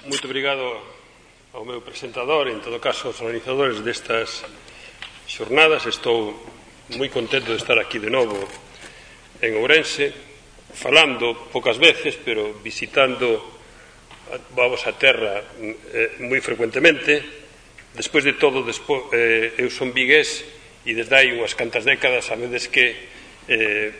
Moito obrigado ao meu presentador, en todo caso aos organizadores destas xornadas. Estou moi contento de estar aquí de novo en Ourense, falando poucas veces, pero visitando a vosa terra eh, moi frecuentemente. Despois de todo, despo, eh, eu son vigués e desde hai unhas cantas décadas sabedes que eh,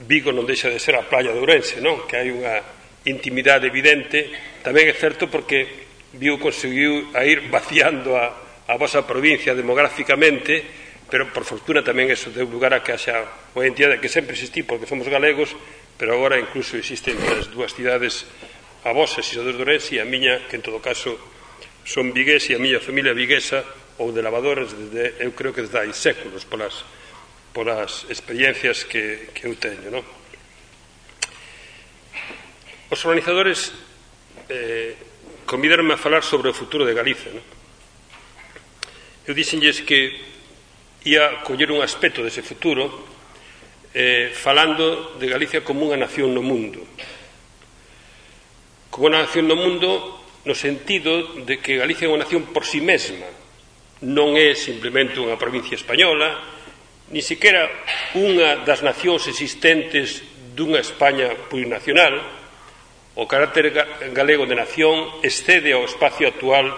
Vigo non deixa de ser a playa de Ourense, non? Que hai unha intimidade evidente, tamén é certo porque viu conseguiu a ir vaciando a, a vosa provincia demográficamente, pero por fortuna tamén eso deu lugar a que haxa unha entidade que sempre existiu porque somos galegos, pero agora incluso existen as dúas cidades a vosa, Isidoro dores e a miña, que en todo caso son vigués e a miña familia viguesa ou de lavadores desde, eu creo que desde hai séculos polas, polas experiencias que, que eu teño, non? Os organizadores eh, convidaronme a falar sobre o futuro de Galicia Non? Eu dixenlles que ia coller un aspecto dese futuro eh, falando de Galicia como unha nación no mundo. Como unha nación no mundo no sentido de que Galicia é unha nación por si sí mesma, non é simplemente unha provincia española, ni siquiera unha das nacións existentes dunha España plurinacional, o carácter galego de nación excede ao espacio actual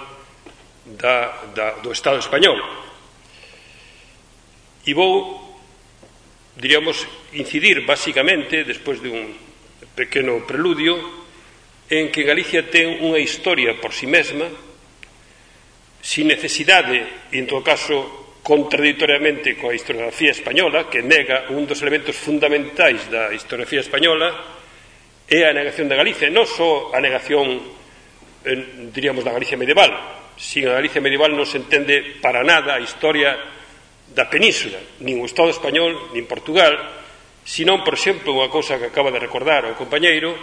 da, da, do Estado español. E vou, diríamos, incidir basicamente, despois de un pequeno preludio, en que Galicia ten unha historia por si sí mesma, sin necesidade, e en todo caso contradictoriamente coa historiografía española, que nega un dos elementos fundamentais da historiografía española, é a negación de Galicia, non só a negación, eh, diríamos, da Galicia medieval. Sin a Galicia medieval non se entende para nada a historia da península, nin o Estado español, nin Portugal, senón, por exemplo, unha cousa que acaba de recordar o compañeiro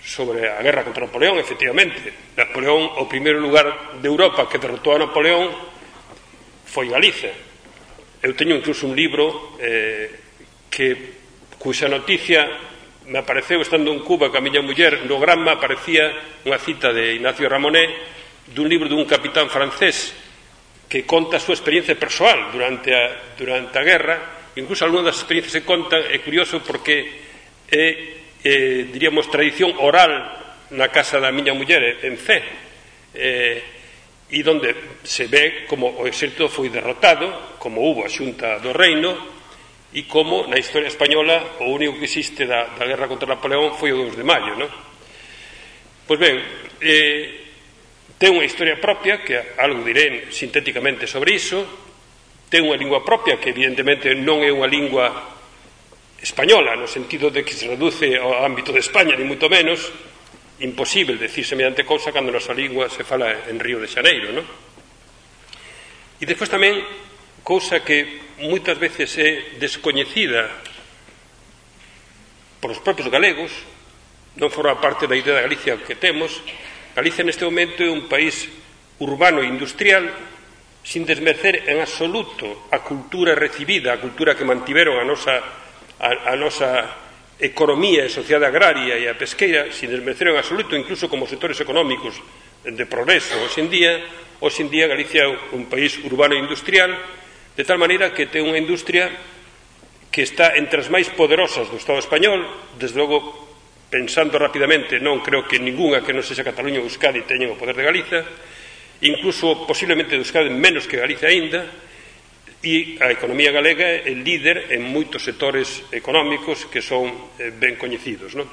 sobre a guerra contra Napoleón, efectivamente. Napoleón, o primeiro lugar de Europa que derrotou a Napoleón foi Galicia. Eu teño incluso un libro eh, que cuxa noticia me apareceu estando en Cuba que a miña muller no Granma aparecía unha cita de Ignacio Ramonet dun libro dun capitán francés que conta a súa experiencia persoal durante a, durante a guerra. Incluso algunha das experiencias que conta é curioso porque é, é diríamos tradición oral na casa da miña muller en C eh, e donde se ve como o exército foi derrotado como hubo a xunta do reino e como na historia española o único que existe da, da guerra contra Napoleón foi o 2 de maio non? pois ben eh, ten unha historia propia que algo diré sintéticamente sobre iso ten unha lingua propia que evidentemente non é unha lingua española no sentido de que se reduce ao ámbito de España ni moito menos imposible decir mediante cousa cando a nosa lingua se fala en Río de Xaneiro non? e despois tamén cousa que moitas veces é descoñecida polos propios galegos, non forma parte da idea da Galicia que temos. Galicia neste momento é un país urbano e industrial sin desmercer en absoluto a cultura recibida, a cultura que mantiveron a nosa, a, a nosa economía e sociedade agraria e a pesqueira, sin desmercer en absoluto, incluso como sectores económicos de progreso hoxe en día, hoxe en día Galicia é un país urbano e industrial De tal maneira que ten unha industria que está entre as máis poderosas do Estado español, desde logo pensando rapidamente, non creo que ningunha que non sexa Cataluña ou Euskadi teñen o poder de Galiza, incluso posiblemente de Euskadi menos que Galiza aínda, e a economía galega é líder en moitos sectores económicos que son eh, ben coñecidos. Non?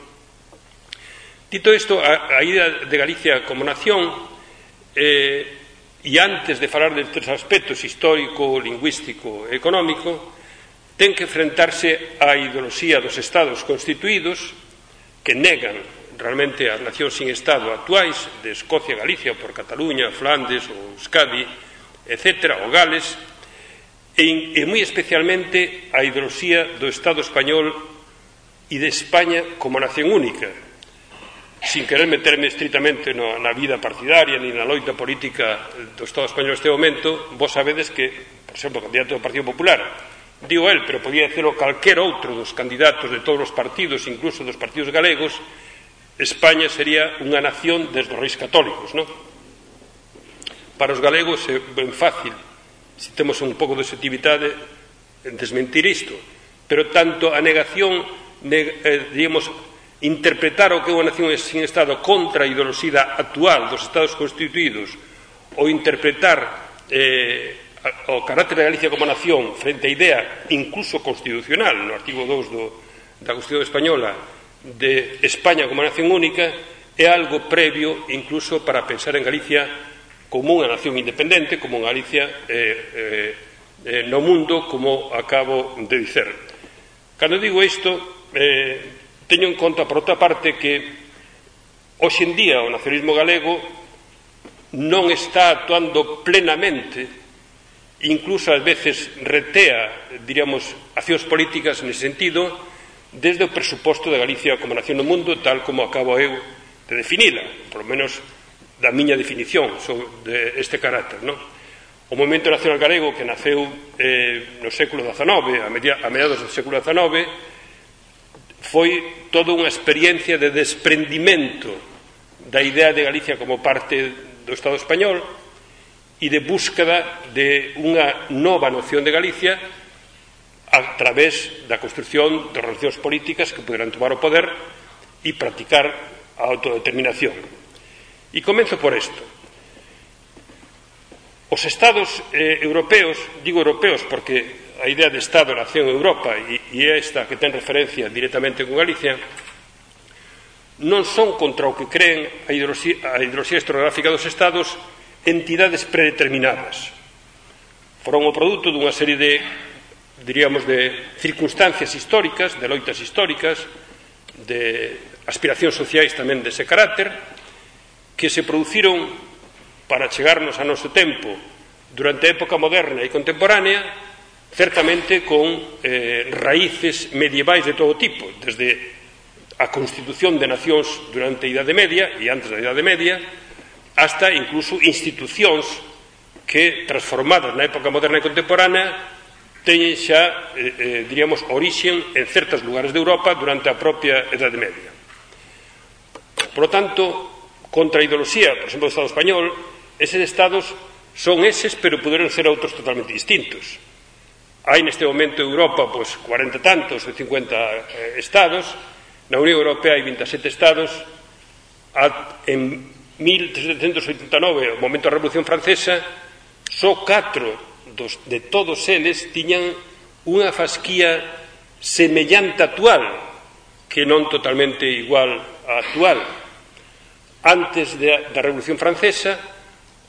Dito isto, a, a idea de Galicia como nación eh, e antes de falar de tres aspectos histórico, lingüístico e económico, ten que enfrentarse á ideoloxía dos estados constituídos que negan realmente as nacións sin estado actuais de Escocia, Galicia, por Cataluña, Flandes ou Euskadi, etc., o Gales, e, e moi especialmente a ideoloxía do Estado español e de España como nación única, sin querer meterme estritamente no, na vida partidaria ni na loita política do Estado español este momento, vos sabedes que, por exemplo, o candidato do Partido Popular, digo el, pero podía decirlo calquer outro dos candidatos de todos os partidos, incluso dos partidos galegos, España sería unha nación desde os reis católicos, non? Para os galegos é ben fácil, se temos un pouco de setividade, desmentir isto, pero tanto a negación, neg, eh, digamos, interpretar o que é unha nación sin Estado contra a ideoloxía actual dos Estados constituídos ou interpretar eh, o carácter de Galicia como nación frente á idea incluso constitucional no artigo 2 do, da Constitución Española de España como nación única é algo previo incluso para pensar en Galicia como unha nación independente como unha Galicia eh, eh, eh, no mundo como acabo de dicer. Cando digo isto eh, Teño en conta, por outra parte, que hoxendía o nacionalismo galego non está actuando plenamente, incluso ás veces retea, diríamos, accións políticas nese sentido, desde o presuposto de Galicia como nación do mundo, tal como acabo eu de definila, por menos da miña definición sobre este carácter, non? O movimento nacional galego que naceu eh, no século XIX, a, media, a mediados do século XIX, foi toda unha experiencia de desprendimento da idea de Galicia como parte do Estado español e de búsqueda de unha nova noción de Galicia a través da construción de relacións políticas que poderán tomar o poder e practicar a autodeterminación. E comenzo por isto. Os estados eh, europeos, digo europeos porque a idea de Estado nació en Europa e e esta que ten referencia directamente con Galicia, non son contra o que creen a hidrosía, a hidrosía historiográfica dos Estados entidades predeterminadas. Foron o produto dunha serie de, diríamos, de circunstancias históricas, de loitas históricas, de aspiracións sociais tamén dese carácter, que se produciron para chegarnos a noso tempo durante a época moderna e contemporánea certamente con eh, raíces medievais de todo tipo, desde a constitución de nacións durante a Idade Media e antes da Idade Media, hasta incluso institucións que, transformadas na época moderna e contemporánea, teñen xa, eh, eh, diríamos, orixen en certos lugares de Europa durante a propia Edade Media. Por lo tanto, contra a ideoloxía, por exemplo, do Estado español, eses estados son eses, pero poderon ser outros totalmente distintos hai neste momento Europa pois, 40 tantos ou 50 eh, estados. Na Unión Europea hai 27 estados. A, en 1789 o momento da Revolución Francesa só 4 dos, de todos eles tiñan unha fasquía semellante actual que non totalmente igual á actual. Antes de, da Revolución Francesa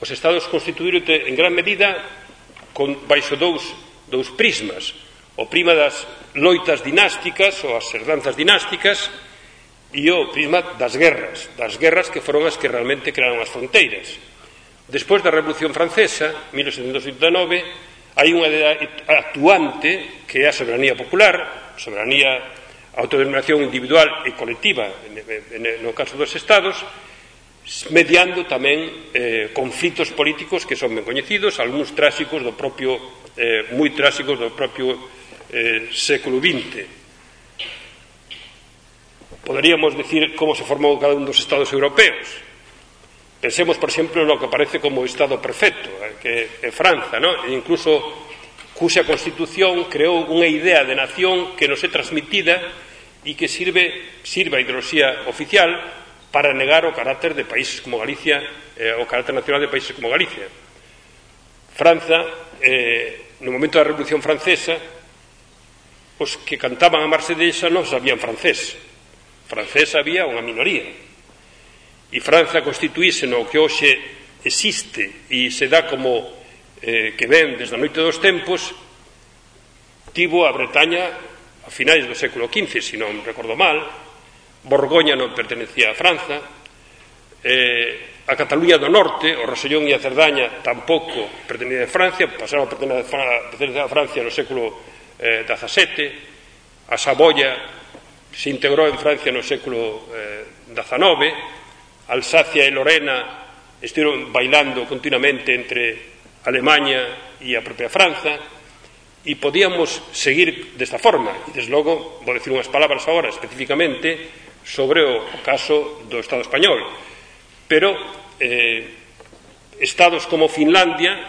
os estados constituíronte en gran medida con baixo dous dous prismas, o prima das loitas dinásticas ou as herdanzas dinásticas e o prisma das guerras, das guerras que foron as que realmente crearon as fronteiras. Despois da Revolución Francesa, 1789, hai unha actuante que é a soberanía popular, soberanía a autodeterminación individual e colectiva no caso dos estados mediando tamén eh, conflitos políticos que son ben coñecidos algúns tráxicos do propio eh, moi tráxicos do propio eh, século XX. Poderíamos decir como se formou cada un dos estados europeos. Pensemos, por exemplo, no que parece como o estado perfecto, eh, que é Franza, ¿no? e incluso cuxa Constitución creou unha idea de nación que nos é transmitida e que sirve, sirve a ideoloxía oficial para negar o carácter de países como Galicia, eh, o carácter nacional de países como Galicia. Franza eh, no momento da Revolución Francesa os que cantaban a Marsellesa non sabían francés. Francés había unha minoría. E Franza constituíse no que hoxe existe e se dá como eh, que ven desde a noite dos tempos tivo a Bretaña a finais do século XV, se non recordo mal Borgoña non pertenecía a Franza eh, a Cataluña do Norte, o Rosellón e a Cerdaña tampouco pertenecen a Francia, pasaron a pertenecer a Francia no século eh, XVII, a Saboya se integrou en Francia no século eh, XIX, Alsacia e Lorena estiveron bailando continuamente entre Alemanha e a propia Franza, e podíamos seguir desta forma, e desde logo vou decir unhas palabras agora especificamente sobre o caso do Estado español, Pero eh, estados como Finlandia,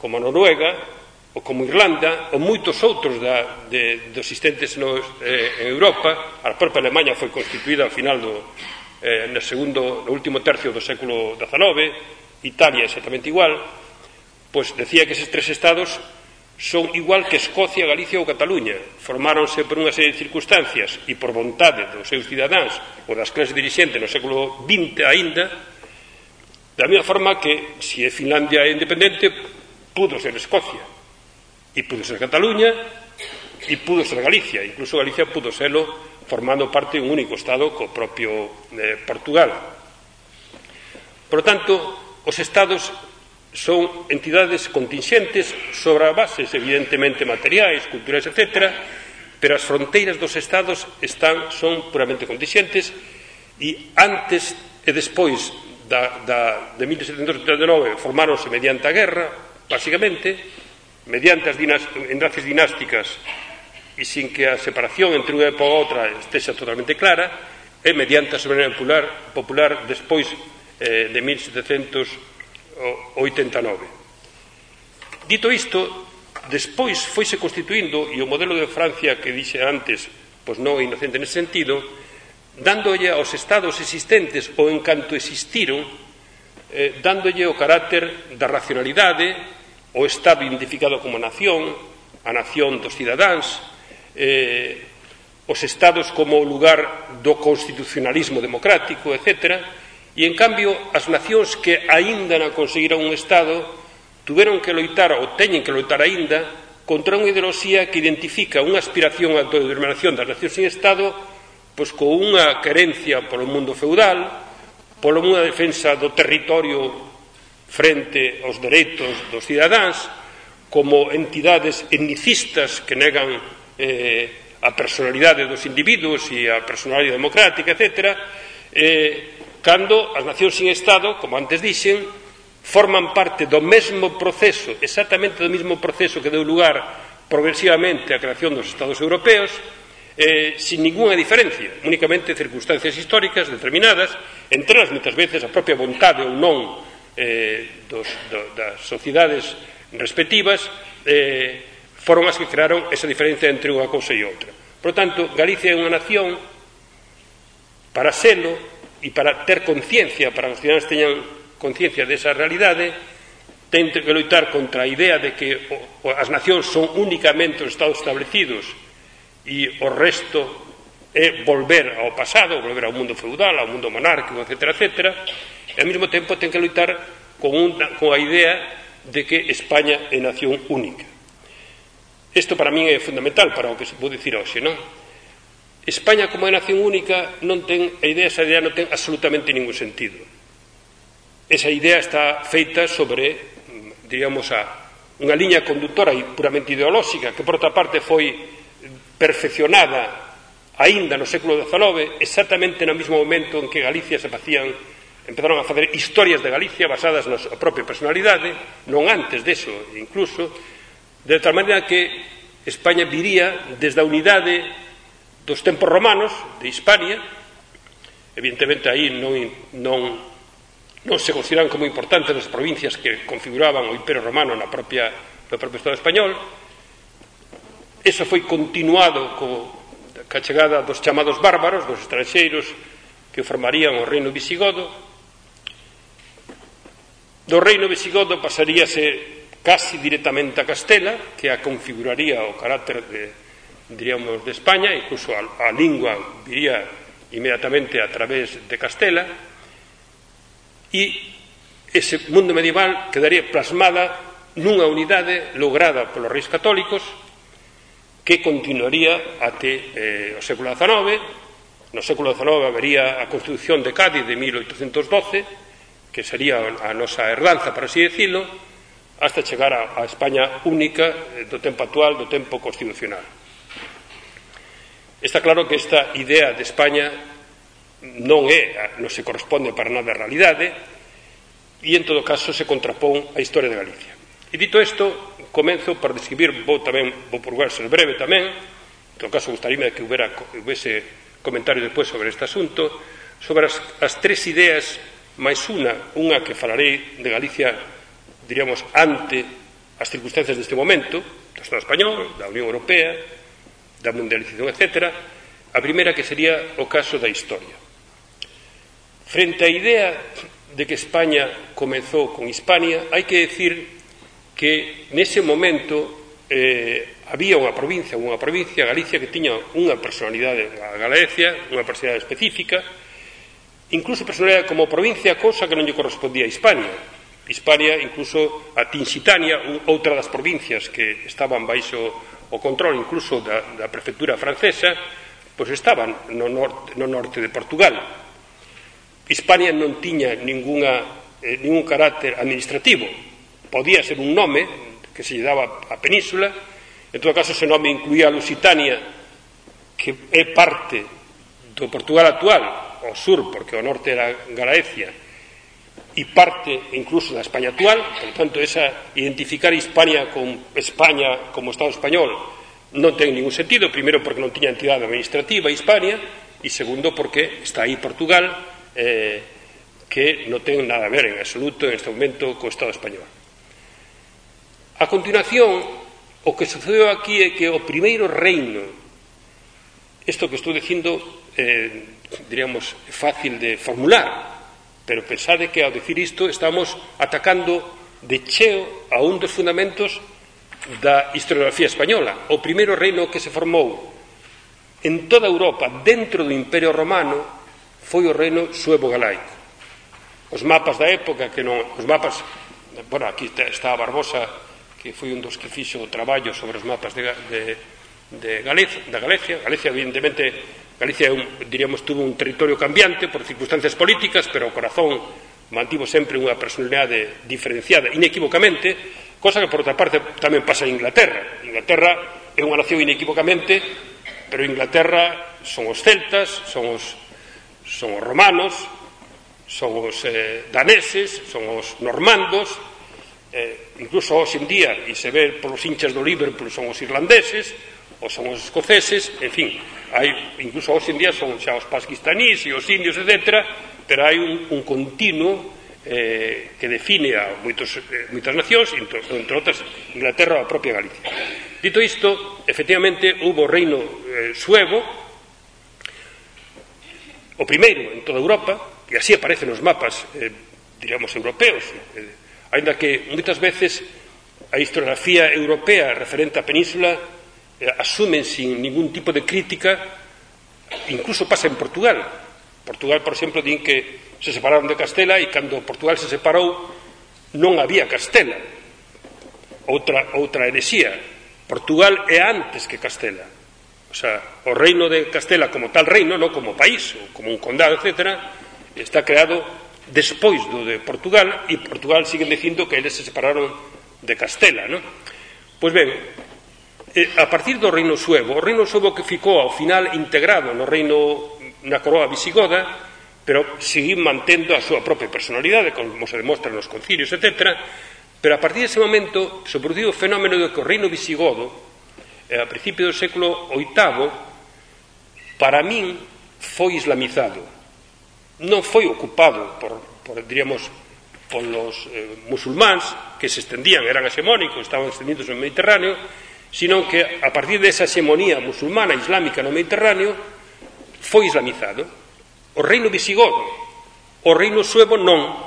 como Noruega, ou como Irlanda, ou moitos outros da, de, dos existentes no, eh, en Europa, a propia Alemanha foi constituída ao final do eh, no segundo, no último tercio do século XIX, Italia exactamente igual, pois decía que eses tres estados son igual que Escocia, Galicia ou Cataluña. Formáronse por unha serie de circunstancias e por vontade dos seus cidadáns ou das clases dirixentes no século XX aínda, da mesma forma que, se é Finlandia é independente, pudo ser Escocia, e pudo ser Cataluña, e pudo ser Galicia. Incluso Galicia pudo serlo formando parte de un único Estado co propio eh, Portugal. Por tanto, os Estados son entidades contingentes sobre bases evidentemente materiais, culturais, etc., pero as fronteiras dos estados están son puramente contingentes e antes e despois da, da, de 1739 formáronse mediante a guerra, basicamente, mediante as dinas, enlaces dinásticas e sin que a separación entre unha época e outra estese totalmente clara, e mediante a soberanía popular, popular despois eh, de 1700 89. Dito isto, despois foise constituindo e o modelo de Francia que dixe antes pois non é inocente nese sentido dándolle aos estados existentes ou en canto existiron eh, dándolle o carácter da racionalidade o estado identificado como nación a nación dos cidadáns eh, os estados como o lugar do constitucionalismo democrático, etcétera, E, en cambio, as nacións que aínda non conseguiron un Estado tuveron que loitar, ou teñen que loitar aínda, contra unha ideoloxía que identifica unha aspiración á autodeterminación das nacións sin Estado pois con unha carencia polo mundo feudal, polo unha defensa do territorio frente aos dereitos dos cidadáns, como entidades etnicistas que negan eh, a personalidade dos individuos e a personalidade democrática, etc., eh, cando as nacións sin Estado, como antes dixen, forman parte do mesmo proceso, exactamente do mesmo proceso que deu lugar progresivamente á creación dos Estados europeos, eh, sin ninguna diferencia, únicamente circunstancias históricas determinadas, entre as moitas veces a propia vontade ou non eh, dos, do, das sociedades respectivas eh, foron as que crearon esa diferencia entre unha cousa e outra. Por tanto, Galicia é unha nación para selo e para ter conciencia, para que os cidadãos teñan conciencia desa realidade, ten que loitar contra a idea de que as nacións son únicamente os estados establecidos e o resto é volver ao pasado, volver ao mundo feudal, ao mundo monárquico, etc. etc. E ao mesmo tempo ten que loitar con, una, con a idea de que España é nación única. Isto para min é fundamental para o que se pode dicir hoxe, non? España como é nación única non ten a idea, esa idea non ten absolutamente ningún sentido. Esa idea está feita sobre, digamos, a unha liña conductora e puramente ideolóxica que por outra parte foi perfeccionada aínda no século XIX exactamente no mesmo momento en que Galicia se facían empezaron a facer historias de Galicia basadas na súa propia personalidade non antes deso incluso de tal maneira que España viría desde a unidade dos tempos romanos de Hispania. Evidentemente aí non, non, non se consideran como importantes as provincias que configuraban o Imperio Romano na propia, no propio Estado español. Eso foi continuado co, ca chegada dos chamados bárbaros dos estranxeiros que formarían o reino visigodo. Do reino visigodo pasaríase casi directamente a Castela que a configuraría o carácter de diríamos, de España, incluso a, a lingua viría inmediatamente a través de Castela, e ese mundo medieval quedaría plasmada nunha unidade lograda polos reis católicos que continuaría até eh, o século XIX. No século XIX habería a Constitución de Cádiz de 1812, que sería a nosa herdanza, para así decirlo, hasta chegar a, a España única eh, do tempo actual, do tempo constitucional. Está claro que esta idea de España non é, non se corresponde para nada a realidade e en todo caso se contrapón á historia de Galicia. E dito isto, comenzo por describir, vou tamén, vou procurar ser breve tamén, en todo caso gustaríame que houbera, houbese comentario despois sobre este asunto, sobre as, as tres ideas máis unha, unha que falarei de Galicia, diríamos, ante as circunstancias deste momento, do Estado español, da Unión Europea, da mundialización, etc., a primeira que sería o caso da historia. Frente á idea de que España comezou con Hispania, hai que decir que nese momento eh, había unha provincia, unha provincia, Galicia, que tiña unha personalidade, a Galicia, unha personalidade específica, incluso personalidade como provincia, cosa que non lle correspondía a Hispania, Hispania incluso a Tinxitania, outra das provincias que estaban baixo o control incluso da, da prefectura francesa, pois estaban no norte, no norte de Portugal. Hispania non tiña ninguna, eh, ningún carácter administrativo. Podía ser un nome que se lle daba a península, en todo caso ese nome incluía a Lusitania, que é parte do Portugal actual, ao sur, porque o norte era Galaecia, y parte incluso da España actual, por tanto, esa identificar Hispania con España como Estado español non ten ningún sentido, primeiro porque non tiña entidade administrativa Hispania e segundo porque está aí Portugal eh, que non ten nada a ver en absoluto en este momento co Estado español. A continuación, o que sucedeu aquí é que o primeiro reino isto que estou dicindo eh, diríamos fácil de formular Pero pensade que ao dicir isto estamos atacando de cheo a un dos fundamentos da historiografía española. O primeiro reino que se formou en toda Europa dentro do Imperio Romano foi o reino suevo-galaico. Os mapas da época que non, os mapas, bueno, aquí está Barbosa que foi un dos que fixo o traballo sobre os mapas de, de de Galicia, da Galicia. Galicia, evidentemente, Galicia, un, diríamos, tuvo un territorio cambiante por circunstancias políticas, pero o corazón mantivo sempre unha personalidade diferenciada inequívocamente, cosa que, por outra parte, tamén pasa en Inglaterra. Inglaterra é unha nación inequívocamente, pero Inglaterra son os celtas, son os, son os romanos, son os eh, daneses, son os normandos, eh, incluso hoxe en día, e se ve polos hinchas do Liverpool, son os irlandeses, ou son os escoceses, en fin, hai incluso hoxe en día son xa os paquistanís e os indios, etc., pero hai un, un continuo eh, que define a moitos, eh, moitas nacións, entre, entre outras Inglaterra ou a propia Galicia. Dito isto, efectivamente, hubo reino eh, suevo, o primeiro en toda Europa, e así aparecen os mapas, eh, diríamos, europeos, eh, ainda que moitas veces a historiografía europea referente á península Eh, asumen sin ningún tipo de crítica, incluso pasa en Portugal. Portugal, por exemplo, din que se separaron de Castela e cando Portugal se separou non había Castela. Outra, outra heresía. Portugal é antes que Castela. O sea, o reino de Castela como tal reino, non como país, ou como un condado, etc., está creado despois do de Portugal e Portugal siguen dicindo que eles se separaron de Castela, non? Pois ben, E, a partir do reino suevo, o reino suevo que ficou ao final integrado no reino na coroa visigoda, pero seguiu mantendo a súa propia personalidade, como se demostra nos concilios, etc. Pero a partir dese momento se produciu o fenómeno de que o reino visigodo, eh, a principio do século VIII, para min foi islamizado. Non foi ocupado por, por diríamos, polos eh, musulmáns que se estendían, eran hexemónicos, estaban extendidos no Mediterráneo, sino que a partir desa hexemonía musulmana islámica no Mediterráneo foi islamizado. O reino visigodo, o reino suevo non.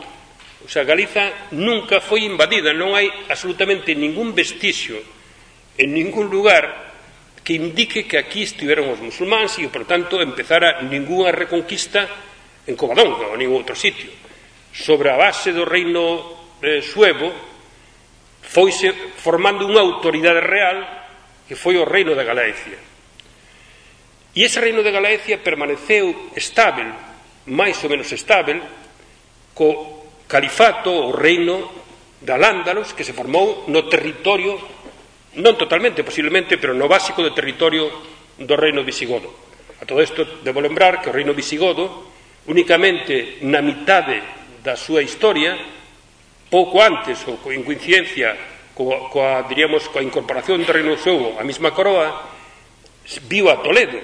O sea, Galiza nunca foi invadida, non hai absolutamente ningún vestixio en ningún lugar que indique que aquí estiveron os musulmáns e, por tanto, empezara ninguna reconquista en Covadonga ou en outro sitio. Sobre a base do reino eh, suevo, foise formando unha autoridade real que foi o Reino de Galicia. E ese Reino de Galicia permaneceu estável, máis ou menos estável, co califato o reino da Lándalos que se formou no territorio non totalmente posiblemente, pero no básico do territorio do reino visigodo. A todo isto debo lembrar que o reino visigodo únicamente na mitade da súa historia pouco antes ou en coincidencia coa, coa diríamos coa incorporación do Reino Xogo a mesma coroa viu a Toledo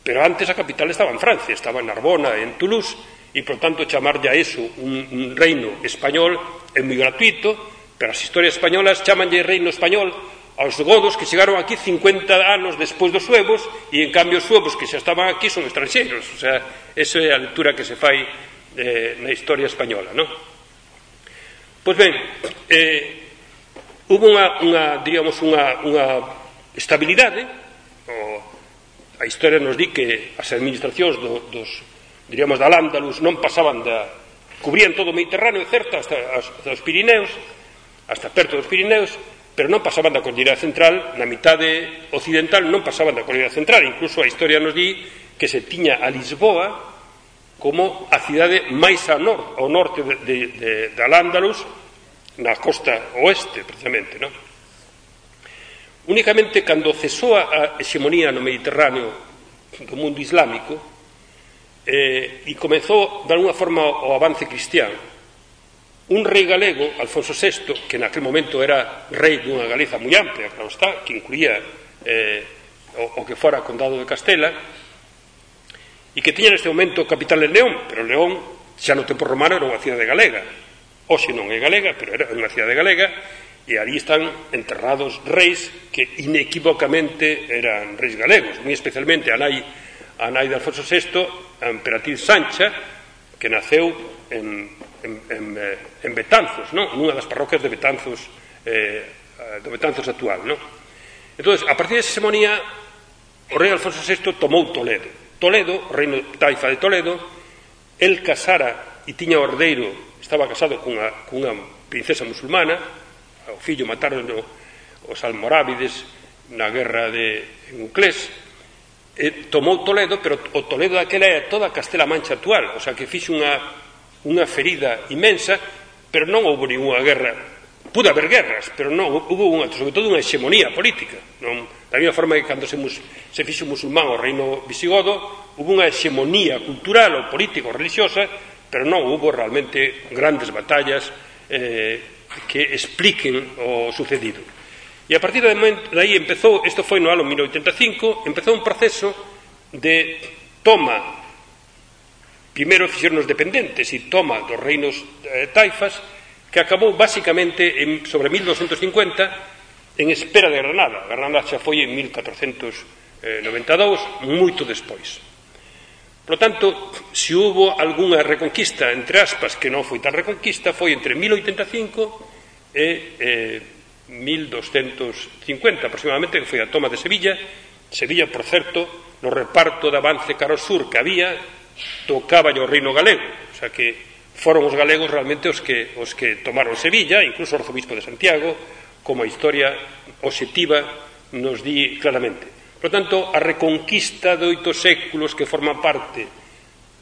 pero antes a capital estaba en Francia estaba en Narbona, en Toulouse e por tanto chamarlle a eso un, un reino español é moi gratuito pero as historias españolas chamanlle reino español aos godos que chegaron aquí 50 anos despois dos suevos e en cambio os suevos que xa estaban aquí son estranxeiros o sea, esa é a lectura que se fai eh, na historia española non? Pois ben, eh, hubo unha, unha diríamos, unha, unha estabilidade, o, a historia nos di que as administracións do, dos, diríamos, da Lándalus non pasaban da... cubrían todo o Mediterráneo, certo, hasta, hasta os Pirineos, hasta perto dos Pirineos, pero non pasaban da Cordillera Central, na mitade occidental non pasaban da Cordillera Central, incluso a historia nos di que se tiña a Lisboa como a cidade máis a nor, ao norte de, de, de, de Al-Ándalus, na costa oeste, precisamente, non? Únicamente cando cesou a hexemonía no Mediterráneo do mundo islámico eh, e comezou, de alguna forma, o avance cristián, un rei galego, Alfonso VI, que naquel momento era rei dunha Galiza moi amplia, claro está, que incluía eh, o, o que fora condado de Castela, e que tiña neste momento capital en León, pero León xa no tempo romano era unha cidade galega. Oxe non é galega, pero era unha cidade galega, e ali están enterrados reis que inequívocamente eran reis galegos, moi especialmente a nai, a nai de Alfonso VI, a emperatriz Sancha, que naceu en, en, en, eh, en Betanzos, non? nunha das parroquias de Betanzos, eh, do Betanzos actual. Non? Entón, a partir de desa semonía, o rei Alfonso VI tomou Toledo, Toledo, reino taifa de Toledo, el casara e tiña ordeiro, estaba casado cunha, cunha princesa musulmana, o fillo mataron os almorávides na guerra de Euclés, e tomou Toledo, pero o Toledo daquela era toda a Castela Mancha actual, o sea que fixe unha, unha ferida imensa, pero non houve ninguna guerra. Pude haber guerras, pero non, houve unha, sobre todo unha hexemonía política, non, Da mesma forma que cando se, mus, se fixo musulmán o reino visigodo, hubo unha hexemonía cultural ou político religiosa, pero non hubo realmente grandes batallas eh, que expliquen o sucedido. E a partir de, aí empezou, isto foi no ano 1985, empezou un proceso de toma primeiro fixeron dependentes e toma dos reinos eh, taifas que acabou basicamente en, sobre 1250 en espera de Granada. Granada xa foi en 1492, moito despois. Por tanto, se hubo algunha reconquista, entre aspas, que non foi tan reconquista, foi entre 1085 e eh, 1250, aproximadamente, que foi a toma de Sevilla. Sevilla, por certo, no reparto de avance caro sur que había, tocaba o reino galego. O sea que foron os galegos realmente os que, os que tomaron Sevilla, incluso o arzobispo de Santiago, como a historia objetiva nos di claramente. Por tanto, a reconquista de oito séculos que forma parte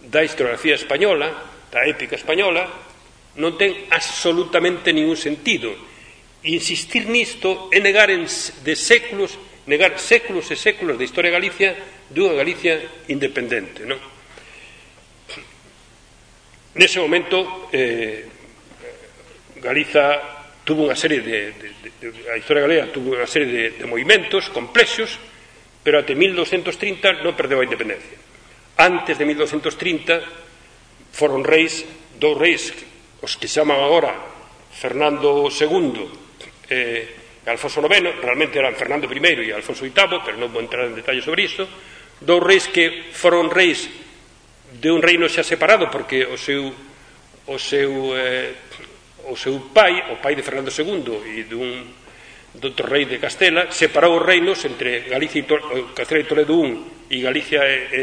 da historiografía española, da épica española, non ten absolutamente ningún sentido. Insistir nisto é negar en, de séculos, negar séculos e séculos de historia de Galicia dunha Galicia independente, non? Nese momento eh, Galiza tuvo unha serie de, de, de, de a historia galega tuvo unha serie de, de movimentos complexos pero até 1230 non perdeu a independencia. Antes de 1230 foron reis dous reis os que chaman agora Fernando II eh, e Alfonso IX realmente eran Fernando I e Alfonso VIII pero non vou entrar en detalle sobre isto dous reis que foron reis de un reino xa separado porque o seu o seu eh, o seu pai, o pai de Fernando II e dun doutor rei de Castela, separou os reinos entre Galicia e Toledo, Castela e Toledo un e Galicia e, e,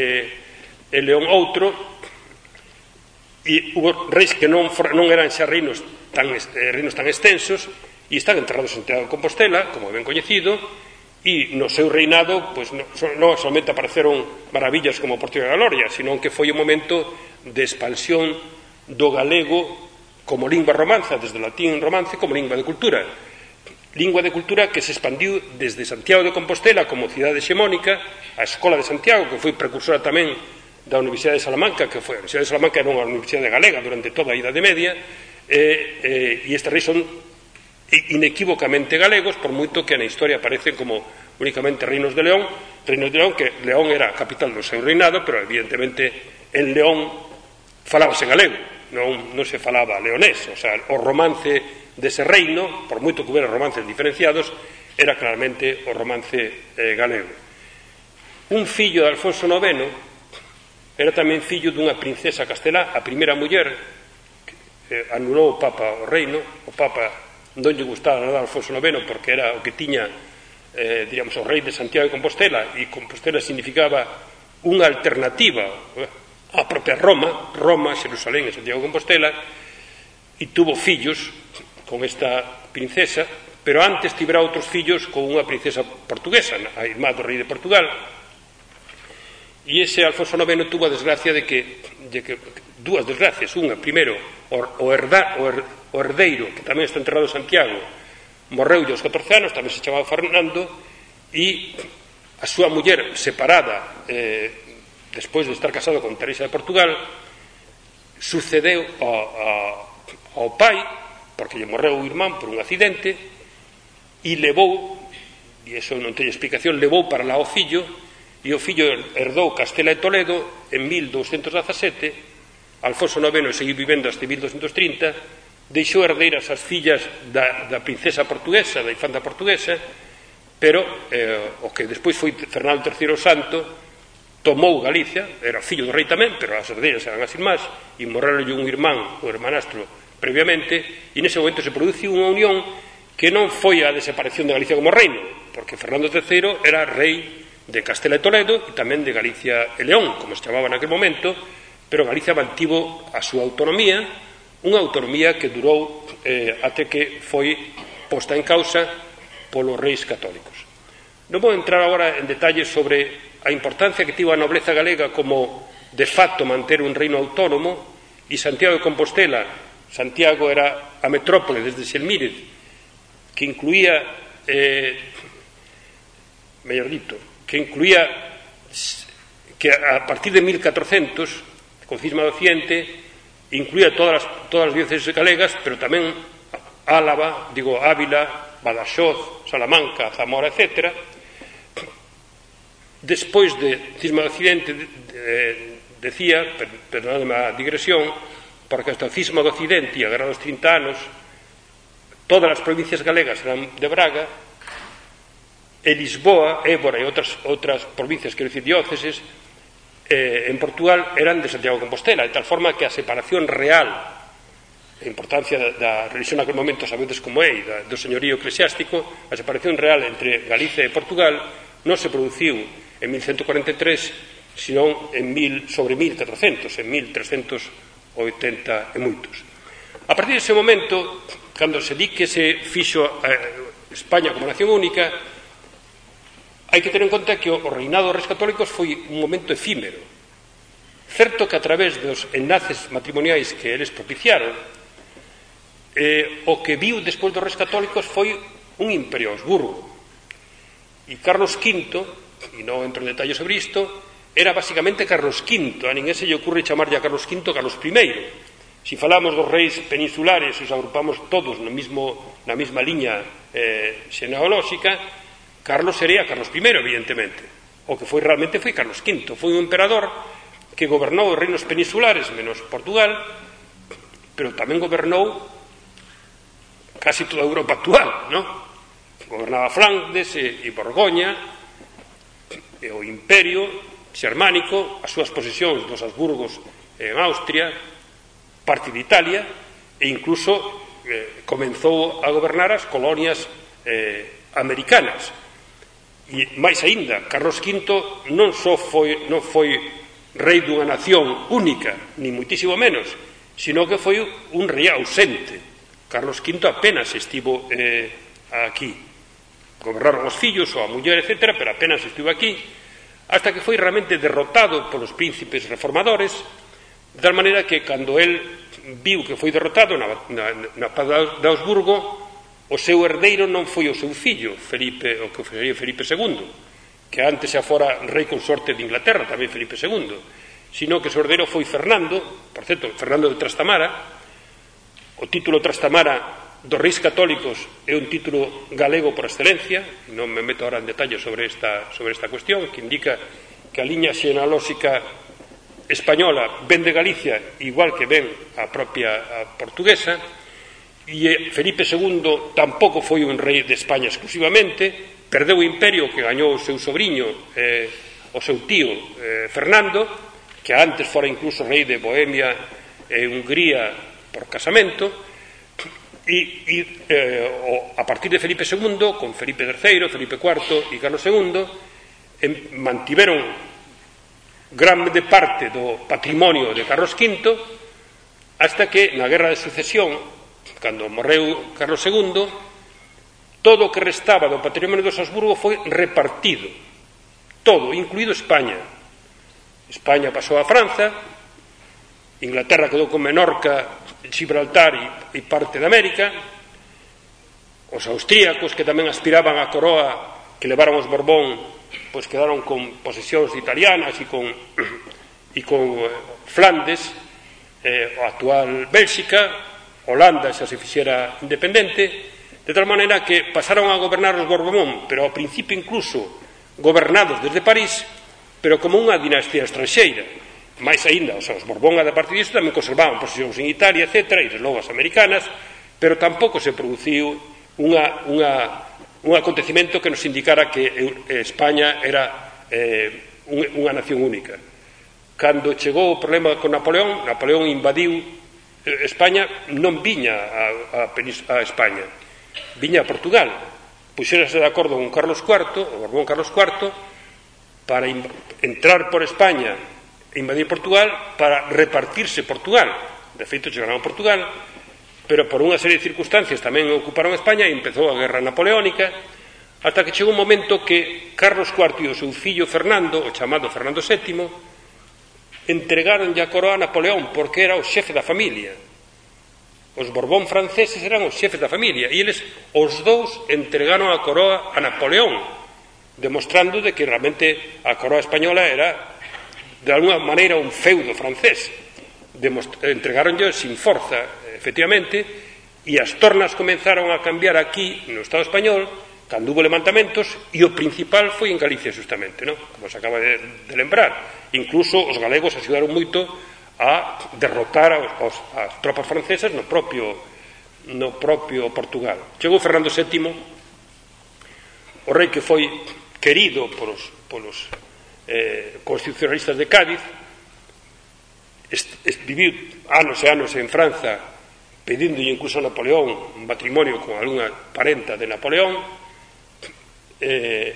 e León outro, e hubo reis que non, non eran xa reinos tan, eh, reinos tan extensos, e están enterrados en Santiago de Compostela, como ben coñecido, e no seu reinado pois, non, non solamente apareceron maravillas como Portugal de Galoria, sino que foi o momento de expansión do galego como lingua romanza, desde o latín romance, como lingua de cultura. Lingua de cultura que se expandiu desde Santiago de Compostela como cidade xemónica, a Escola de Santiago, que foi precursora tamén da Universidade de Salamanca, que foi a Universidade de Salamanca era unha universidade galega durante toda a Idade Media, eh, eh, e estes reis son inequívocamente galegos, por moito que na historia aparecen como únicamente reinos de León, reinos de León, que León era a capital do seu reinado, pero evidentemente en León falábase galego, non, non se falaba leonés, o sea, o romance dese reino, por moito que hubiera romances diferenciados, era claramente o romance eh, galego. Un fillo de Alfonso IX era tamén fillo dunha princesa castelá, a primeira muller, que eh, anulou o Papa o reino, o Papa non lle gustaba nada a Alfonso IX porque era o que tiña eh, diríamos, o rei de Santiago de Compostela e Compostela significaba unha alternativa eh, a propia Roma, Roma, Xerusalén e Santiago de Compostela, e tuvo fillos con esta princesa, pero antes tivera outros fillos con unha princesa portuguesa, a irmá do rei de Portugal, e ese Alfonso IX tuvo a desgracia de que, de que dúas desgracias, unha, primeiro, o, herda, o, her, o herdeiro, que tamén está enterrado en Santiago, morreu aos 14 anos, tamén se chamaba Fernando, e a súa muller separada eh, despois de estar casado con Teresa de Portugal, sucedeu ao, ao, pai, porque lle morreu o irmán por un accidente, e levou, e iso non teño explicación, levou para lá o fillo, e o fillo herdou Castela e Toledo en 1217, Alfonso IX seguiu vivendo hasta 1230, deixou herdeiras as fillas da, da princesa portuguesa, da infanta portuguesa, pero eh, o que despois foi Fernando III o Santo, tomou Galicia, era fillo do rei tamén, pero as herdeiras eran as irmás, e morreron un irmán, o hermanastro, previamente, e nese momento se produciu unha unión que non foi a desaparición de Galicia como reino, porque Fernando III era rei de Castela e Toledo e tamén de Galicia e León, como se chamaba naquele momento, pero Galicia mantivo a súa autonomía, unha autonomía que durou eh, até que foi posta en causa polos reis católicos. Non vou entrar agora en detalles sobre a importancia que tivo a nobleza galega como de facto manter un reino autónomo e Santiago de Compostela Santiago era a metrópole desde Xelmírez que incluía eh, mellor dito que incluía que a partir de 1400 con cisma do Occidente incluía todas as, todas as dióceses galegas pero tamén Álava, digo Ávila Badaxoz, Salamanca, Zamora, etcétera despois de cisma do Occidente de, de, decía, per, a digresión porque hasta o cisma do Occidente e a Guerra dos 30 anos todas as provincias galegas eran de Braga e Lisboa, Évora e outras, outras provincias, quero dicir, dióceses eh, en Portugal eran de Santiago de Compostela, de tal forma que a separación real a importancia da, da religión naquele momento sabedes como é da, do señorío eclesiástico a separación real entre Galicia e Portugal non se produciu en 1143, senón en mil, sobre 1400, en 1380 e moitos. A partir dese momento, cando se di que se fixo eh, España como nación única, hai que ter en conta que o, reinado dos reis católicos foi un momento efímero. Certo que a través dos enlaces matrimoniais que eles propiciaron, eh, o que viu despois dos reis católicos foi un imperio Habsburgo. E Carlos V e non entro en detalle sobre isto, era basicamente Carlos V, a ninguén se lle ocurre chamarlle a Carlos V Carlos I. Si falamos dos reis peninsulares, os agrupamos todos no mismo, na mesma liña eh, xenealóxica, Carlos sería Carlos I, evidentemente. O que foi realmente foi Carlos V, foi un emperador que gobernou os reinos peninsulares, menos Portugal, pero tamén gobernou casi toda a Europa actual, non? Gobernaba Flandes e, e Borgoña, e o imperio xermánico, as súas posesións dos Habsburgos en Austria, parte de Italia, e incluso eh, comenzou a gobernar as colonias eh, americanas. E máis aínda, Carlos V non só foi, non foi rei dunha nación única, ni muitísimo menos, sino que foi un rei ausente. Carlos V apenas estivo eh, aquí gobernaron os fillos ou a muller, etc., pero apenas estivo aquí, hasta que foi realmente derrotado polos príncipes reformadores, de tal maneira que cando el viu que foi derrotado na, na, na paz de Augsburgo, o seu herdeiro non foi o seu fillo, Felipe, o que sería Felipe II, que antes xa fora rei consorte de Inglaterra, tamén Felipe II, sino que o seu herdeiro foi Fernando, por certo, Fernando de Trastamara, o título Trastamara dos Reis Católicos é un título galego por excelencia, non me meto ahora en detalle sobre esta, sobre esta cuestión, que indica que a liña xenalóxica española ven de Galicia igual que ven a propia a portuguesa, e eh, Felipe II tampouco foi un rei de España exclusivamente, perdeu o imperio que gañou o seu sobrinho, eh, o seu tío eh, Fernando, que antes fora incluso rei de Bohemia e Hungría por casamento, e, e eh, o, a partir de Felipe II, con Felipe III, Felipe IV e Carlos II, em, mantiveron grande parte do patrimonio de Carlos V hasta que na Guerra de Sucesión, cando morreu Carlos II, todo o que restaba do patrimonio dos Habsburgo foi repartido, todo, incluído España. España pasou a Franza, Inglaterra quedou con Menorca Gibraltar e, e parte de América, os austríacos que tamén aspiraban a coroa que levaron os Borbón, pois quedaron con posesións italianas e con e con eh, Flandes, eh, o actual Bélxica, Holanda xa se fixera independente, de tal maneira que pasaron a gobernar os Borbón, pero ao principio incluso gobernados desde París, pero como unha dinastía estranxeira máis aínda, os, os Borbón, da parte disto, tamén conservaban posicións en Italia, etc., e logo as americanas, pero tampouco se produciu unha, unha, un acontecimento que nos indicara que eh, España era eh, unha nación única. Cando chegou o problema con Napoleón, Napoleón invadiu eh, España, non viña a, a, a España, viña a Portugal. Puxérase de acordo con Carlos IV, o Borbón Carlos IV, para entrar por España invadir Portugal para repartirse Portugal. De feito, chegaron a Portugal, pero por unha serie de circunstancias tamén ocuparon España e empezou a guerra napoleónica, ata que chegou un momento que Carlos IV e o seu fillo Fernando, o chamado Fernando VII, entregaron a coroa a Napoleón porque era o xefe da familia, Os Borbón franceses eran os xefes da familia e eles os dous entregaron a coroa a Napoleón, demostrando de que realmente a coroa española era de alguna maneira un feudo francés. Entregaronlle sin forza efectivamente e as tornas comenzaron a cambiar aquí no Estado español cando hubo levantamentos e o principal foi en Galicia justamente non? como se acaba de, de lembrar. Incluso os galegos axudaron moito a derrotar aos, aos, as tropas francesas no propio no propio Portugal. Chegou Fernando VII o rei que foi querido polos, polos eh, constitucionalistas de Cádiz est, est, viviu anos e anos en Franza pedíndolle incluso a Napoleón un matrimonio con algunha parenta de Napoleón eh,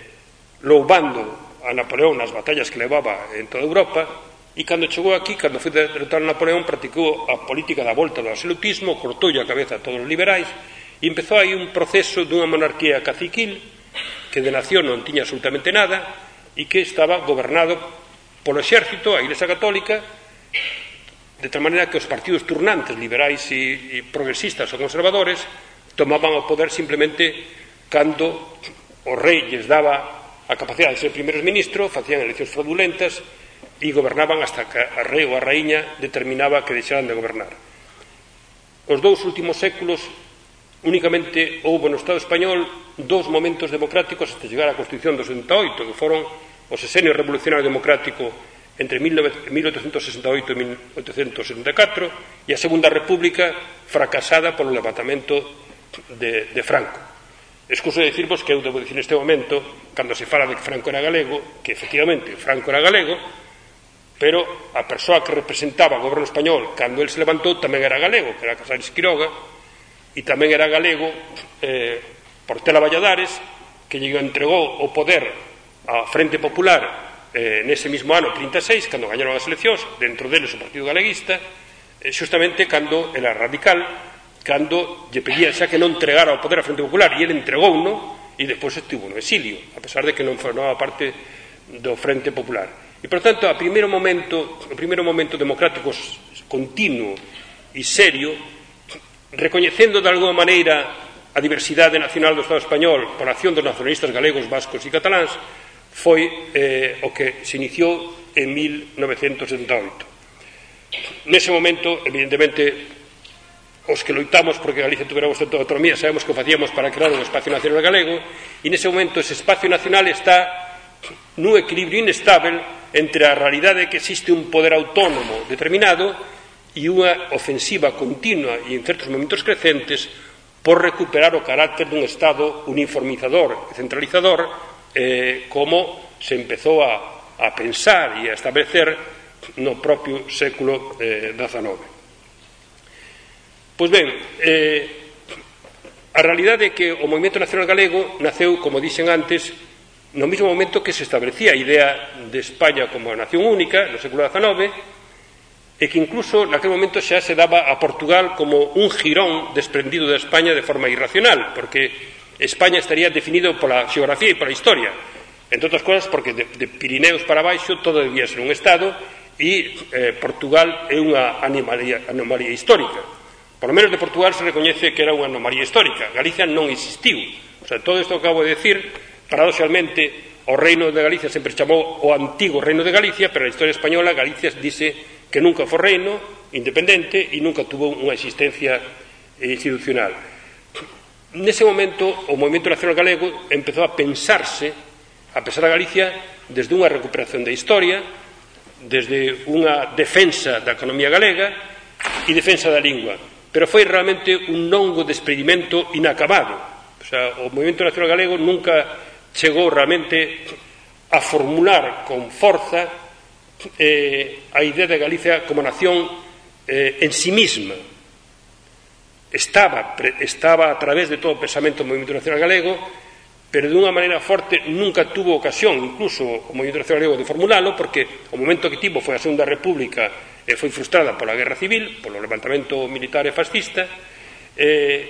loubando a Napoleón nas batallas que levaba en toda Europa E cando chegou aquí, cando foi derrotar Napoleón, practicou a política da volta do absolutismo, cortoulle a cabeza a todos os liberais, e empezou aí un proceso dunha monarquía caciquil que de nación non tiña absolutamente nada, e que estaba gobernado polo exército, a Iglesia Católica, de tal maneira que os partidos turnantes liberais e, e progresistas ou conservadores tomaban o poder simplemente cando o rei lles daba a capacidade de ser primeiros ministro, facían eleccións fraudulentas e gobernaban hasta que a rei ou a raíña determinaba que deixaran de gobernar. Os dous últimos séculos únicamente houve no Estado español dous momentos democráticos hasta chegar á Constitución do 78, que foron o sesenio revolucionario democrático entre 1868 e 1874 e a Segunda República fracasada polo levantamento de, de Franco. Excuso de decirvos que eu debo dicir neste momento, cando se fala de que Franco era galego, que efectivamente Franco era galego, pero a persoa que representaba o goberno español cando el se levantou tamén era galego, que era Casares Quiroga, e tamén era galego eh, Portela Valladares, que lle entregou o poder a Frente Popular eh, nese mismo ano 36 cando gañaron as eleccións dentro deles o Partido Galeguista eh, xustamente cando era radical cando lle pedía xa que non entregara o poder a Frente Popular e ele entregou no e despois estivo no exilio a pesar de que non formaba parte do Frente Popular. E por tanto a primeiro momento o primeiro momento democrático continuo e serio recoñecendo de alguma maneira a diversidade nacional do Estado español por acción dos nacionalistas galegos, vascos e cataláns foi eh, o que se iniciou en 1978. Nese momento, evidentemente, os que loitamos porque Galicia tuvera o estatuto de autonomía sabemos que o facíamos para crear un espacio nacional galego e nese momento ese espacio nacional está nun equilibrio inestável entre a realidade que existe un poder autónomo determinado e unha ofensiva continua e en certos momentos crecentes por recuperar o carácter dun Estado uniformizador e centralizador eh, como se empezou a, a pensar e a establecer no propio século eh, XIX. Pois ben, eh, a realidade é que o Movimento Nacional Galego naceu, como dixen antes, no mesmo momento que se establecía a idea de España como nación única no século XIX e que incluso naquele momento xa se daba a Portugal como un girón desprendido de España de forma irracional porque España estaría definido pola xeografía e pola historia. Entre outras cosas porque de, de Pirineos para baixo todo debía ser un Estado e eh, Portugal é unha anomalía, anomalía histórica. Por lo menos de Portugal se recoñece que era unha anomalía histórica. Galicia non existiu. O sea, todo isto que acabo de decir paradoxalmente o reino de Galicia sempre chamou o antigo reino de Galicia pero na historia española Galicia dice que nunca foi reino independente e nunca tuvo unha existencia institucional nese momento o Movimento Nacional Galego empezou a pensarse a pesar a Galicia desde unha recuperación da historia desde unha defensa da economía galega e defensa da lingua. Pero foi realmente un longo despedimento inacabado. O, sea, o Movimento Nacional Galego nunca chegou realmente a formular con forza eh, a idea de Galicia como nación eh, en sí misma estaba, estaba a través de todo o pensamento do Movimento Nacional Galego, pero de unha maneira forte nunca tuvo ocasión, incluso o Movimento Nacional Galego, de formulalo, porque o momento que tivo foi a Segunda República e foi frustrada pola Guerra Civil, polo levantamento militar e fascista, eh,